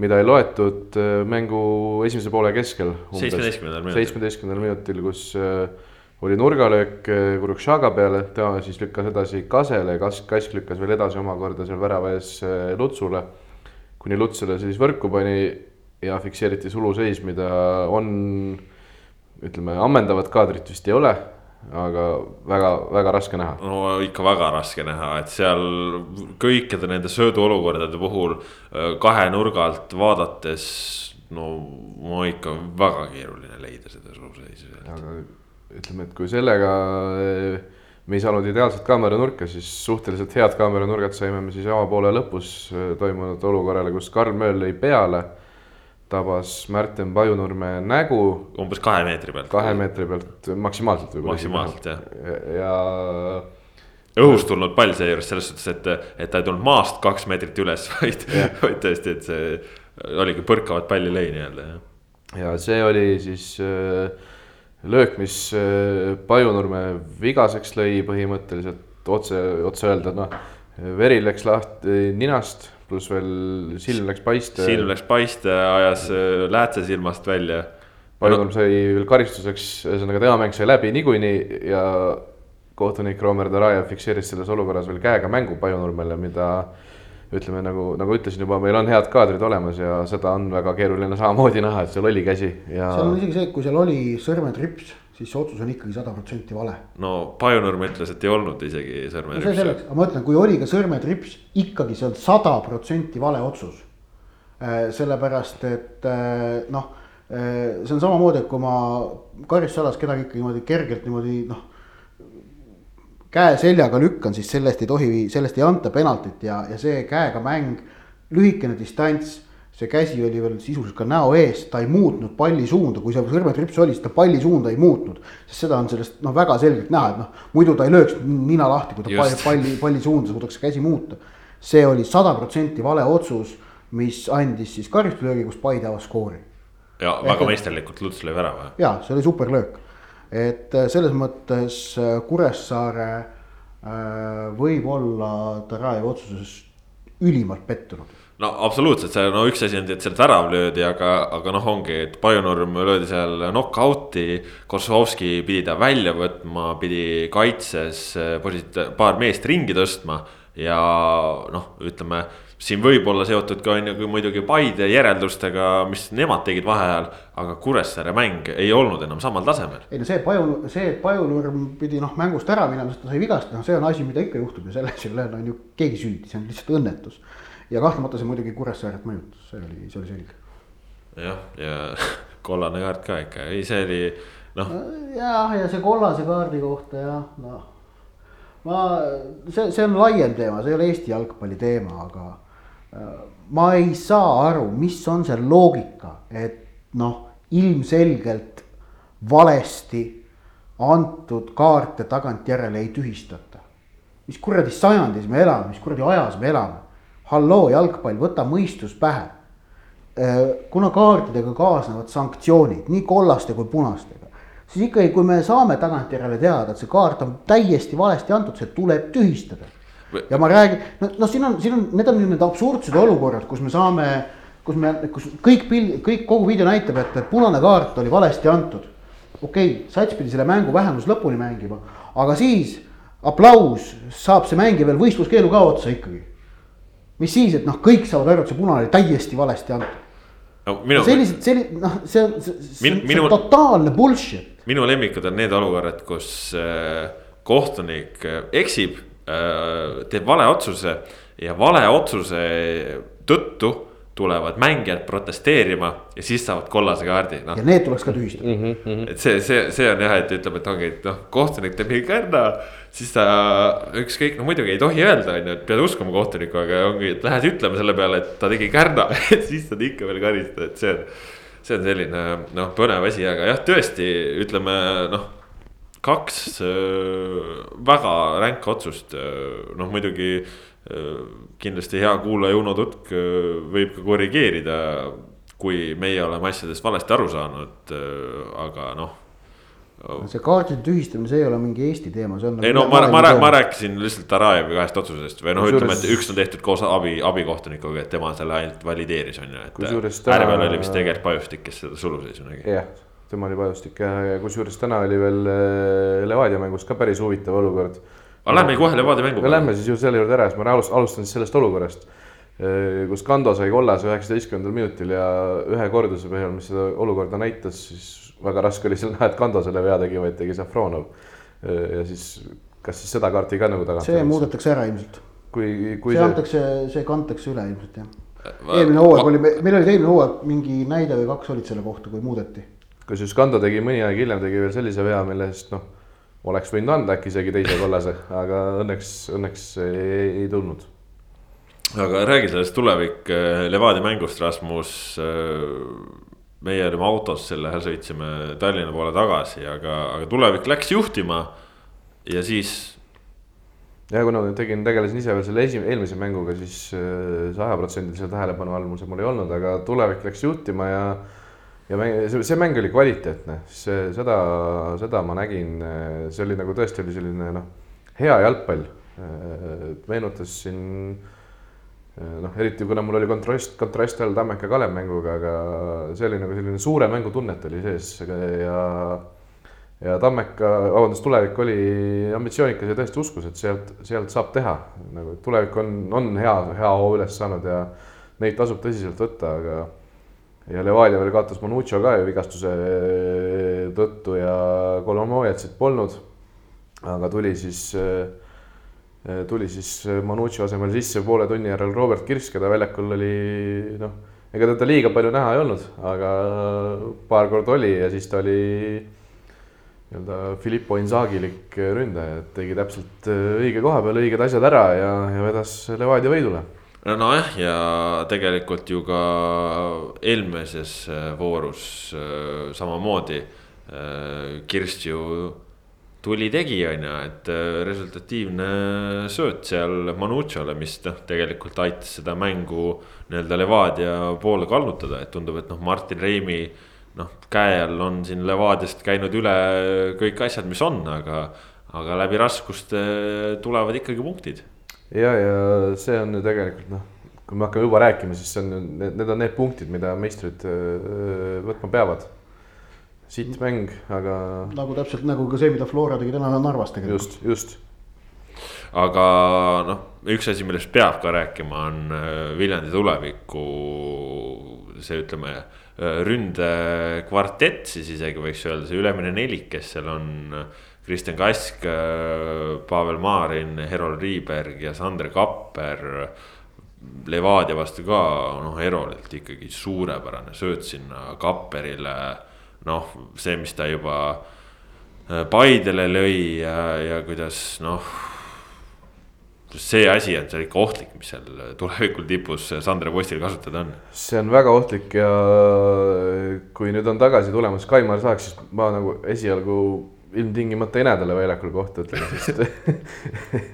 mida ei loetud äh, mängu esimese poole keskel. seitsmeteistkümnendal minutil. seitsmeteistkümnendal minutil, kus äh, oli nurgalöök äh, Kurukšaga peale, tema siis lükkas edasi Kasele, Kas-, Kask lükkas veel edasi omakorda seal värava ees Lutsule. kuni Luts selle siis võrku pani ja fikseeriti suluseis, mida on, ütleme, ammendavat kaadrit vist ei ole aga väga-väga raske näha. no ikka väga raske näha, et seal kõikide nende sööduolukordade puhul äh, kahe nurga alt vaadates. no ma ikka väga keeruline leida seda suuseisu. aga ütleme, et kui sellega äh, me ei saanud ideaalset kaameranurka, siis suhteliselt head kaameranurgad saime me siis avapoole lõpus äh, toimunud olukorrale, kus Karl Mööl lõi peale tabas Märten Pajunurme nägu. umbes kahe meetri pealt. kahe meetri pealt maksimaalselt võib-olla. maksimaalselt jah. ja, ja õhust tulnud pall seejuures selles suhtes, et, et ta ei tulnud maast kaks meetrit üles, vaid, vaid tõesti, et see oligi põrkavat palli lõi nii-öelda jah. ja see oli siis äh, löök, mis äh, Pajunurme vigaseks lõi põhimõtteliselt otse, otse öelda, noh. veri läks lahti ninast pluss veel silm läks paiste. silm läks paiste, ajas äh, läätse silmast välja. Pajunõmm sai veel karistuseks, ühesõnaga tema mäng sai läbi niikuinii ja kohtunik Romer Darajev fikseeris selles olukorras veel käega mängu Pajunurmele, mida ütleme nagu, nagu ütlesin juba, meil on head kaadrid olemas ja seda on väga keeruline samamoodi näha, et seal oli käsi ja. seal on isegi see, et kui seal oli sõrmetrips siis see otsus on ikkagi sada protsenti vale. no Pajunurm ütles, et ei olnud isegi sõrmetrips no. see selleks, aga ma ütlen, kui oli ka sõrmetrips, ikkagi see on sada protsenti vale otsus. Äh, sellepärast, et äh, noh, äh, see on samamoodi, et kui ma karistusalas kedagi ikka niimoodi kergelt niimoodi noh käe seljaga lükkan, siis sellest ei tohi, sellest ei anta penaltit ja, ja see käega mäng, lühikene distants see käsi oli veel sisuliselt ka näo ees, ta ei muutnud palli suunda, kui see sõrmetrips oli, siis ta palli suunda ei muutnud. sest seda on sellest noh, väga selgelt näha, et noh, muidu ta ei lööks nina lahti, kui ta Just. palli, palli suunda suudaks käsi muuta. see oli sada protsenti vale otsus, mis andis siis karistuslöögi, kus Paide avas skoori. ja väga Ehk, meisterlikult Luts lõi värava. ja see oli super löök, et äh, selles mõttes äh, Kuressaare äh, võib olla Tarajevi otsuses ülimalt pettunud no absoluutselt, see no üks asi on, et sealt värav löödi, aga, aga noh, ongi, et Pajunurm löödi seal knock-out'i. Korsovski pidi ta välja võtma, pidi kaitses eh, paar meest ringi tõstma ja noh, ütleme siin võib olla seotud ka on ju muidugi Paide järeldustega, mis nemad tegid vaheajal. aga Kuressaare mäng ei olnud enam samal tasemel. ei no see Paju, see, Pajunurm pidi noh mängust ära minema, sest ta sai vigastada, see on asi, mida ikka juhtub ja selles ei ole on ju keegi süüdi, see on lihtsalt õnnetus ja kahtlemata see muidugi Kuressaaret mõjutas, see oli, see oli selge. jah, ja kollane kaart ka ikka, ei, see oli noh. jah, ja see kollase kaardi kohta jah, noh. ma, see, see on laiem teema, see ei ole Eesti jalgpalli teema, aga äh, ma ei saa aru, mis on see loogika, et noh, ilmselgelt valesti antud kaarte tagantjärele ei tühistata. mis kuradi sajandis me elame, mis kuradi ajas me elame halloo, jalgpall, võta mõistus pähe. Äh, kuna kaartidega kaasnevad sanktsioonid nii kollaste kui punastega, siis ikkagi, kui me saame tagantjärele teada, et see kaart on täiesti valesti antud, see tuleb tühistada. ja ma räägin, no, no siin on, siin on, need on need absurdsed olukorrad, kus me saame, kus me, kus kõik pild, kõik kogu video näitab, et, et punane kaart oli valesti antud. okei okay,, sats pidi selle mängu vähemus lõpuni mängima, aga siis aplaus, saab see mängija veel võistluskeelu ka otsa ikkagi mis siis, et noh, kõik saavad aru, et see punane oli täiesti valesti antud no,. Minu... sellised, sellised noh, see on, see on minu... totaalne bullshit. minu lemmikud on need olukorrad, kus äh, kohtunik äh, eksib äh,, teeb vale otsuse ja vale otsuse tõttu tulevad mängijad protesteerima ja siis saavad kollase kaardi, noh ja need tuleks ka tühistada mm. Mhm. et see, see, see on jah, et ütleme, et ongi, et noh, kohtunik teeb mingi kärna. siis ta ükskõik, no muidugi ei tohi öelda, on ju, et pead uskuma kohtunikku, aga ongi, et lähed ütlema selle peale, et ta tegi kärna et siis saad ikka veel karistada, et see on. see on selline noh, põnev asi, aga jah, tõesti ütleme noh kaks äh, väga ränka otsust, noh muidugi äh, kindlasti hea kuulaja Uno Tutk äh, võib ka korrigeerida, kui meie oleme asjadest valesti aru saanud, aga noh see kaardide tühistamine, see ei ole mingi Eesti teema, see on. ei no ma, ma, ma, ma rääkisin lihtsalt Arajevi kahest otsusest või noh, ütleme, et üks on tehtud koos abi, abikohtunikuga, et tema selle ainult valideeris, on ju, et. Äärepeal oli vist tegelikult Pajustik, kes seda suluseisu nägi. jah tema oli Pajustik ja, ja kusjuures täna oli veel äh, Levadia mängus ka päris huvitav olukord. Aga lähme kohe Levadia mängu peale. Lähme siis ju selle juurde ära, siis ma alustan siis sellest olukorrast. Äh, kus Kando sai kollase üheksateistkümnendal minutil ja ühe korduse põhjal, mis seda olukorda näitas, siis väga raske oli seal näha, et Kando selle vea tegi, vaid tegi Safronov. Äh, ja siis, kas siis seda kaarti ka nagu tagant? see muudetakse ära ilmselt. kui, kui see, see antakse, see kantakse üle ilmselt jah. eelmine hooaeg oli, meil olid eelmine hooaeg mingi näide või kaks olid selle kohta, kui muudeti kusjuures Kando tegi mõni aeg hiljem tegi veel sellise vea, mille eest noh, oleks võinud anda äkki isegi teise kollase, aga õnneks, õnneks ei, ei tulnud. aga räägi sellest tulevik äh, Levadia mängust, Rasmus. Äh, meie olime autos selle sõitsime Tallinna poole tagasi, aga, aga tulevik läks juhtima ja siis. ja kuna ma tegin, tegelesin ise veel selle esimese, eelmise mänguga, siis äh, sajaprotsendilise tähelepanu all mul see mul ei olnud, aga tulevik läks juhtima ja ja mäng, see, mäng oli kvaliteetne, see, seda, seda ma nägin, see oli nagu tõesti oli selline noh, hea jalgpall. meenutas siin noh, eriti kuna mul oli kontrast, kontrast all Tammeka Kalev mänguga, aga see oli nagu selline suure mängu tunnet oli sees ja ja Tammeka, vabandust, tulevik oli ambitsioonikas ja tõesti uskus, et sealt, sealt saab teha. nagu tulevik on, on hea, hea hoo üles saanud ja neid tasub tõsiselt võtta, aga ja Levadia veel kaotas Manuccio ka ju vigastuse tõttu ja Kolomojatsit polnud. aga tuli siis, tuli siis Manuccio asemel sisse poole tunni järel Robert Kirss, keda väljakul oli noh, ega teda liiga palju näha ei olnud, aga paar korda oli ja siis ta oli nii-öelda Filippo Inzagilik ründaja, et tegi täpselt õige koha peal õiged asjad ära ja, ja vedas Levadia võidule nojah, ja tegelikult ju ka eelmises äh, voorus äh, samamoodi äh, Kirst ju tuli tegi, on ju, et resultatiivne sööt seal Manucciole, mis noh, tegelikult aitas seda mängu nii-öelda Levadia poole kallutada, et tundub, et noh, Martin Reimi noh, käe all on siin Levadiast käinud üle kõik asjad, mis on, aga, aga läbi raskuste tulevad ikkagi punktid ja, ja see on ju tegelikult noh, kui me hakkame juba rääkima, siis see on, need, need on need punktid, mida meistrid võtma peavad. sitt mäng, aga. nagu täpselt nagu ka see, mida Flora tegi täna Narvas tegelikult. just, just. aga noh, üks asi, millest peab ka rääkima, on Viljandi tuleviku see, ütleme ründekvartett siis isegi võiks öelda, see ülemine nelik, kes seal on Kristjan Kask, äh, Pavel Maarin, Herol Riiberg ja Sander Kapper. Levadia vastu ka noh, Herolilt ikkagi suurepärane sööt sinna Kapperile. noh, see, mis ta juba äh, Paidele lõi ja, ja kuidas noh see asi on seal ikka ohtlik, mis seal tulevikul tipus Sandra Postil kasutada on. see on väga ohtlik ja kui nüüd on tagasi tulemas Kaimar Saak, siis ma nagu esialgu ilmtingimata talle väljakul kohta, ütleme, sest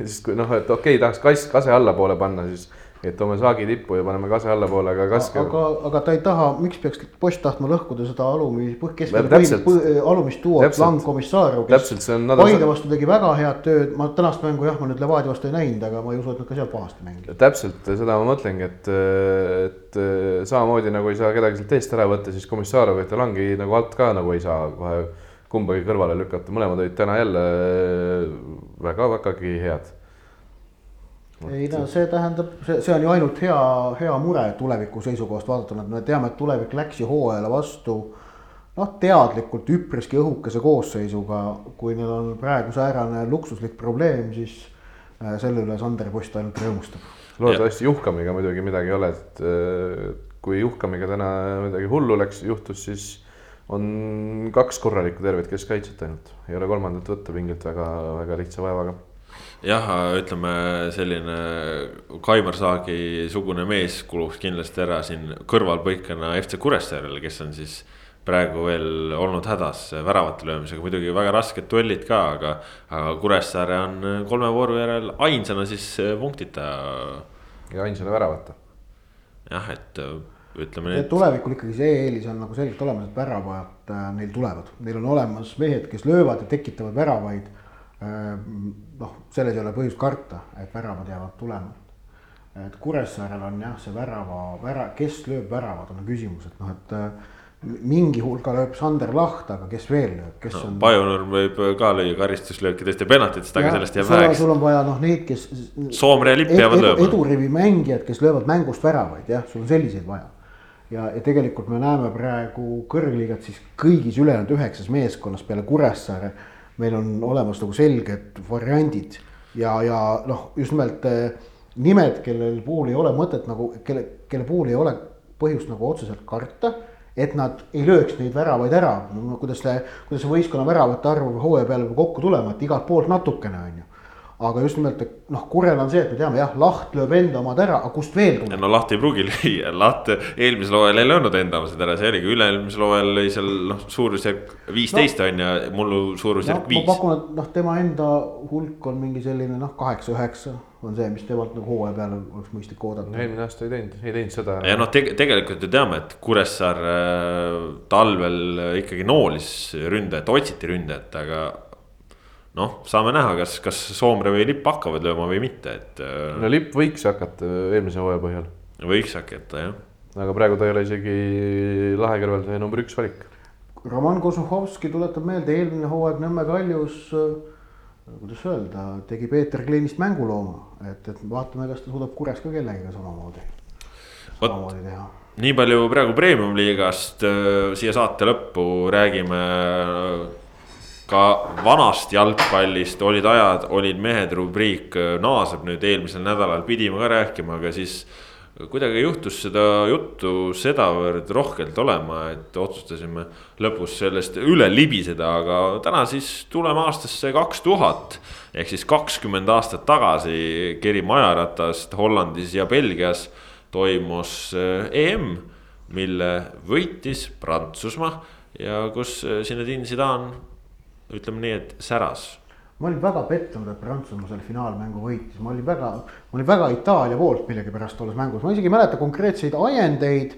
sest kui noh, et okei okay,, tahaks kass, kase allapoole panna, siis et toome saagi tippu ja paneme kase allapoole, aga kaske. aga, aga ta ei taha, miks peaks poiss tahtma lõhkuda seda alumi-, keskpõhi, alumist duot Lang Komissarov, kes Paide vastu tegi väga head tööd, ma tänast mängu jah, ma nüüd Levadia vastu ei näinud, aga ma ei usu, et nad ka seal pahasti mängisid. täpselt seda ma mõtlengi, et, et samamoodi nagu ei saa kedagi sealt eest ära võtta, siis Komissarovit ja Langi nagu alt ka nagu ei saa kohe kumbagi kõrvale lükata, mõlemad olid täna jälle väga-vägagi head. ei no see tähendab, see, see on ju ainult hea, hea mure tuleviku seisukohast vaadatuna, et me teame, et tulevik läks ju hooajale vastu. noh, teadlikult üpriski õhukese koosseisuga, kui neil on praegu säärane luksuslik probleem, siis äh, selle üle Sander Post ainult rõõmustab. loodetavasti Juhkamiga muidugi midagi ei ole, et kui Juhkamiga täna midagi hullu läks, juhtus, siis on kaks korralikku tervet keskkaitset ainult, ei ole kolmandat võtta pingilt väga, väga lihtsa vaevaga jah, ütleme selline Kaimar Saagi sugune mees kuluks kindlasti ära siin kõrvalpõikena FC Kuressaarele, kes on siis praegu veel olnud hädas väravate löömisega, muidugi väga rasked duellid ka, aga, aga Kuressaare on kolme vooru järel ainsana siis punktita. ja ainsana väravata. jah, et ütleme nii. tulevikul ikkagi see eelis on nagu selgelt olemas, et väravad äh, neil tulevad, neil on olemas mehed, kes löövad ja tekitavad väravaid äh,. noh, selles ei ole põhjust karta, et väravad jäävad tulema. et Kuressaarel on jah, see värava, vära, kes lööb väravad, on küsimus, et noh, et äh, mingi hulga lööb Sander Laht, aga kes veel lööb, kes no, on. Pajunurm võib ka lüüa karistuslöökidest ja penaltitest, aga sellest jääb väheks. sul on vaja noh, neid, kes. Soomre ja Lipp jäävad ed, lööma. edurivi mängijad, kes löövad mängust väravaid, jah, sul on selliseid vaja. Ja, ja tegelikult me näeme praegu kõrgliigat siis kõigis ülejäänud üheksas meeskonnas peale Kuressaare. meil on olemas nagu selged variandid ja, ja noh, just nimelt eh, nimed, kellel puhul ei ole mõtet nagu, kelle, kelle puhul ei ole põhjust nagu otseselt karta et nad ei lööks neid väravaid ära, no kuidas see, kuidas see võistkonna väravate arv hooaja peale peab kokku tulema, et igalt poolt natukene, on ju. Aga just nimelt, et noh, Kurel on see, et me teame jah, Laht lööb enda omad ära, aga kust veel tuleb? no Laht ei pruugi lüüa, Laht eelmisel hooajal ei löönud enda omasid ära, see oligi üle-eelmisel hooajal lõi seal noh, suurusjärk viisteist no, on ju, mullu suurusjärk no, viis. ma pakun, et noh, tema enda hulk on mingi selline noh, kaheksa-üheksa on see, mis temalt nagu hooaja peale oleks mõistlik oodata. eelmine aasta ei teinud, ei teinud seda. ja noh te, tegelikult ju teame, et Kuressaare äh, talvel ikkagi noolis ründajat, otsiti ründajat, aga noh, saame näha, kas, kas Soomre või Lipp hakkavad lööma või mitte, et. Äh, no Lipp võiks hakata eelmise hooaja põhjal. võiks hakata jah. aga praegu ta ei ole isegi lahe kõrval see number üks valik. Roman Kozuhovski tuletab meelde, eelmine hooaeg Nõmme Kaljus äh, kuidas öelda, tegi Peeter Kleinist mängulooma, et, et vaatame, kas ta suudab Kures ka kellegagi samamoodi, samamoodi teha. nii palju praegu premium-liigast äh, siia saate lõppu räägime äh, ka vanast jalgpallist, olid ajad, olid mehed, rubriik äh, naaseb nüüd eelmisel nädalal, pidime ka rääkima, aga siis kuidagi juhtus seda juttu sedavõrd rohkelt olema, et otsustasime lõpus sellest üle libiseda, aga täna siis tuleme aastasse kaks tuhat. ehk siis kakskümmend aastat tagasi Geri majaratast Hollandis ja Belgias toimus eh, EM, mille võitis Prantsusmaa ja kus Zinedine Zidane, ütleme nii, et säras ma olin väga pettunud, et Prantsusmaa selle finaalmängu võitis, ma olin väga, ma olin väga Itaalia poolt millegipärast tolles mängus, ma isegi ei mäleta konkreetseid ajendeid.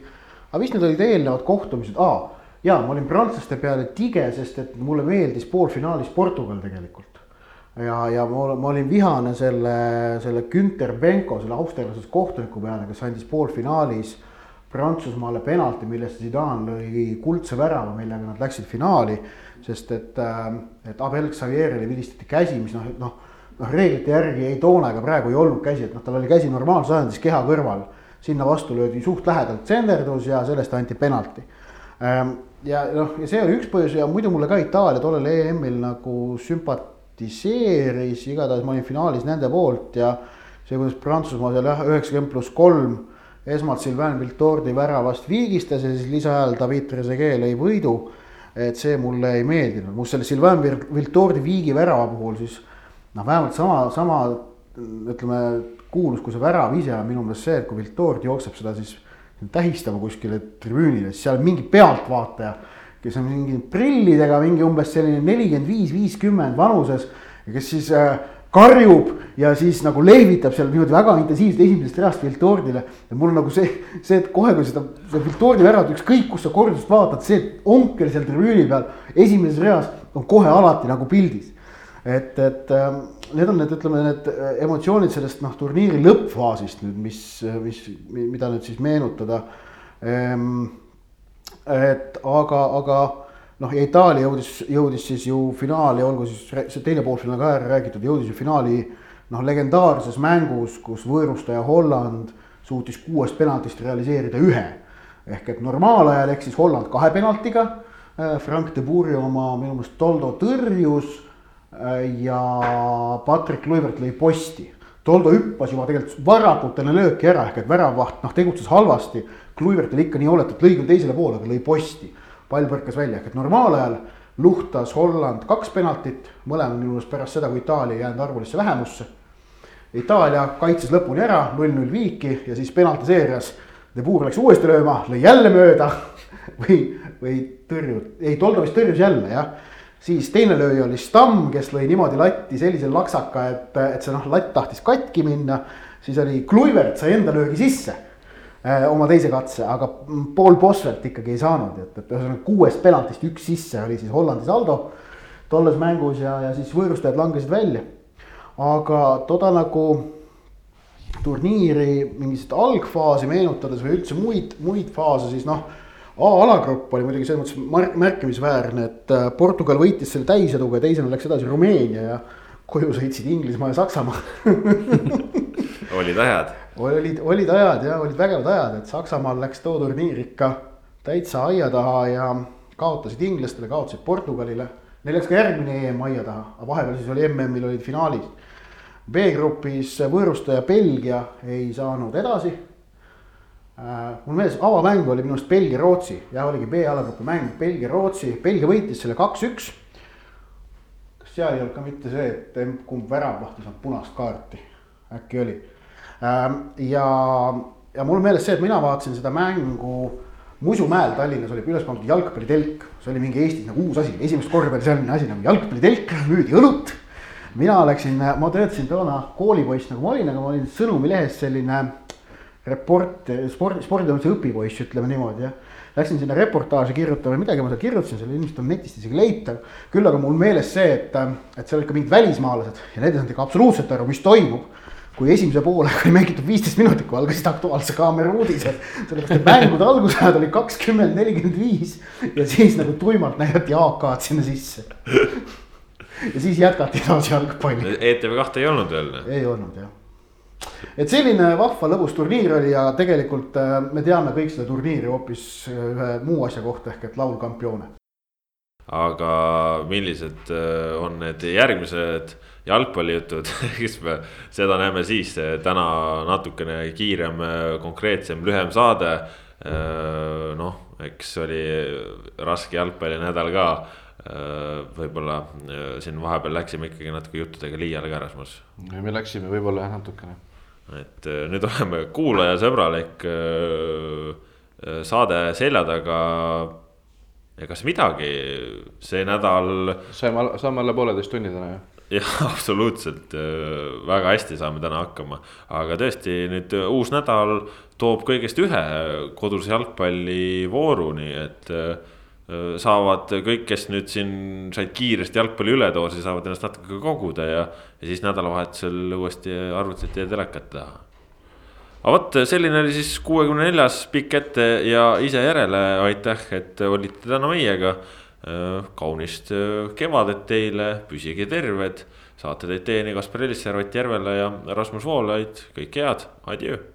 aga vist need olid eelnevad kohtumised ah,, ja ma olin prantslaste peale tige, sest et mulle meeldis poolfinaalis Portugal tegelikult. ja, ja ma, ma olin vihane selle, selle Günter Benko, selle austerlasest kohtuniku peale, kes andis poolfinaalis Prantsusmaale penalti, millest Zidane lõi kuldse värava, millega nad läksid finaali sest et, äh, et Abel Xavierile vilistati käsi, mis noh, noh, noh reeglite järgi ei toona ega praegu ei olnud käsi, et noh, tal oli käsi normaalses asendis keha kõrval. sinna vastu löödi suht lähedalt tsenderdus ja sellest anti penalti. Ähm, ja noh, ja see oli üks põhjus ja muidu mulle ka Itaalia tollel EM-il nagu sümpatiseeris, igatahes ma olin finaalis nende poolt ja see, kuidas Prantsusmaa seal jah, üheksakümmend pluss kolm esmalt Sylvain Viltordi väravast viigistas ja siis lisaajal David Trezeguet lõi võidu et see mulle ei meeldinud, muuseas selle Sylvain Viltordi viigi värava puhul siis noh, vähemalt sama, sama ütleme, kuulus kui see värav ise on minu meelest see, et kui Viltord jookseb seda siis tähistama kuskile tribüünile, siis seal mingi pealtvaataja, kes on mingi prillidega, mingi umbes selline nelikümmend viis, viiskümmend vanuses ja kes siis äh, karjub ja siis nagu lehvitab seal niimoodi väga intensiivselt esimesest reast Viltordile. ja mul nagu see, see, et kohe, kui seda, seda Viltordi väravat ükskõik kus sa kordust vaatad, see onkel seal tribüüni peal esimeses reas on kohe alati nagu pildis. et, et ähm, need on need, ütleme, need emotsioonid sellest noh, turniiri lõppfaasist nüüd, mis, mis, mida nüüd siis meenutada. Ehm, et aga, aga noh, ja Itaalia jõudis, jõudis siis ju finaali, olgu siis see teine poolfinaal ka ära räägitud, jõudis ju finaali noh, legendaarses mängus, kus võõrustaja Holland suutis kuuest penaltist realiseerida ühe. ehk et normaalajal eksis Holland kahe penaltiga. Äh, Frank de Boeri oma minu meelest Toldo tõrjus äh, ja Patrick Luivert lõi posti. Toldo hüppas juba tegelikult varakult enne lööki ära ehk et väravvaht noh tegutses halvasti Kluivert oli ikka nii hooletu, et lõi küll teisele poole, aga lõi posti. Pall põrkas välja, ehk et normaalajal luhtas Holland kaks penaltit, mõlemad minu arust pärast seda, kui Itaalia ei jäänud arvulisse vähemusse. Itaalia kaitses lõpuni ära, null-null viiki ja siis penaltiseerias De Boer läks uuesti lööma, lõi jälle mööda või, või tõrjus, ei Toldo vist tõrjus jälle jah. siis teine lööja oli Stamm, kes lõi niimoodi latti sellise laksaka, et, et see noh, latt tahtis katki minna. siis oli Kluivert sai enda löögi sisse oma teise katse, aga Paul Boswelt ikkagi ei saanud, et, et ühesõnaga kuuest penaltist üks sisse oli siis Hollandi saldo tolles mängus ja, ja siis võõrustajad langesid välja. aga toda nagu turniiri mingit algfaasi meenutades või üldse muid, muid faase, siis noh. A-alagrupp oli muidugi selles mõttes märkimisväärne, et äh, Portugal võitis selle täiseduga ja teisena läks edasi Rumeenia ja koju sõitsid Inglismaa ja Saksamaa olid ajad. Olid, olid ajad ja olid vägevad ajad, et Saksamaal läks too turniir ikka täitsa aia taha ja kaotasid inglastele, kaotasid Portugalile. Neil läks ka järgmine EM aia taha, aga vahepeal siis oli MM-il olid finaalis B-grupis võõrustaja Belgia ei saanud edasi. Äh, mul meeles avamäng oli minu arust Belgia-Rootsi, jah, oligi B-alagrupi mäng Belgia-Rootsi, Belgia võitis selle kaks-üks. kas seal ei olnud ka mitte see, et kumb väravahti saab punast kaarti, äkki oli. Ähm, ja, ja mul meeles see, et mina vaatasin seda mängu Musumäel Tallinnas oli üles pandud jalgpallitelk, see oli mingi Eestis nagu uus asi, esimest korda oli selline asi nagu jalgpallitelk, müüdi õlut mina läksin, ma töötasin toona koolipoiss nagu ma olin, aga ma olin Sõnumilehes selline report, sport, sporditoimetuse õpipoiss, ütleme niimoodi jah. Läksin sinna reportaaži kirjutama, midagi ma seal kirjutasin, seal ilmselt on netist isegi leitav. küll aga mul meeles see, et, et seal olid ka mingid välismaalased ja need ei saanud ikka absoluutselt aru, mis toimub kui esimese poolega oli mängitud viisteist minutit, kui algasid Aktuaalse Kaamera uudised. sellepärast, et mängude algusajad olid kakskümmend, nelikümmend viis ja siis nagu tuimalt näidati AK-d sinna sisse ja siis jätkati edasi jalgpalli. ETV kahte ei olnud veel? ei olnud jah. et selline vahva lõbus turniir oli ja tegelikult äh, me teame kõik seda turniiri hoopis äh, ühe muu asja kohta ehk et laulkampioone. aga millised äh, on need järgmised jalgpallijutud, eks me seda näeme siis, täna natukene kiirem, konkreetsem, lühem saade. noh, eks oli raske jalgpallinädal ka Äh, võib-olla äh, siin vahepeal läksime ikkagi natuke juttudega liiale ka Rasmus. me läksime võib-olla jah natukene. et äh, nüüd oleme kuulajasõbralik saade selja taga. ja kas midagi, see nädal. saime, saame alla pooleteist tunni täna ju jah, absoluutselt väga hästi saame täna hakkama, aga tõesti nüüd uus nädal toob kõigest ühe koduse jalgpallivooru, nii et saavad kõik, kes nüüd siin said kiiresti jalgpalli üledoosi, saavad ennast natuke koguda ja, ja siis nädalavahetusel uuesti arvutit ja telekat teha. aga vot, selline oli siis kuuekümne neljas pikk ette ja ise järele, aitäh, et olite täna meiega. Kaunist kevadet teile, püsige terved, saate teid teieni Kaspar Elisser, Ott Järvela ja Rasmus Voolaid, kõike head, adjöö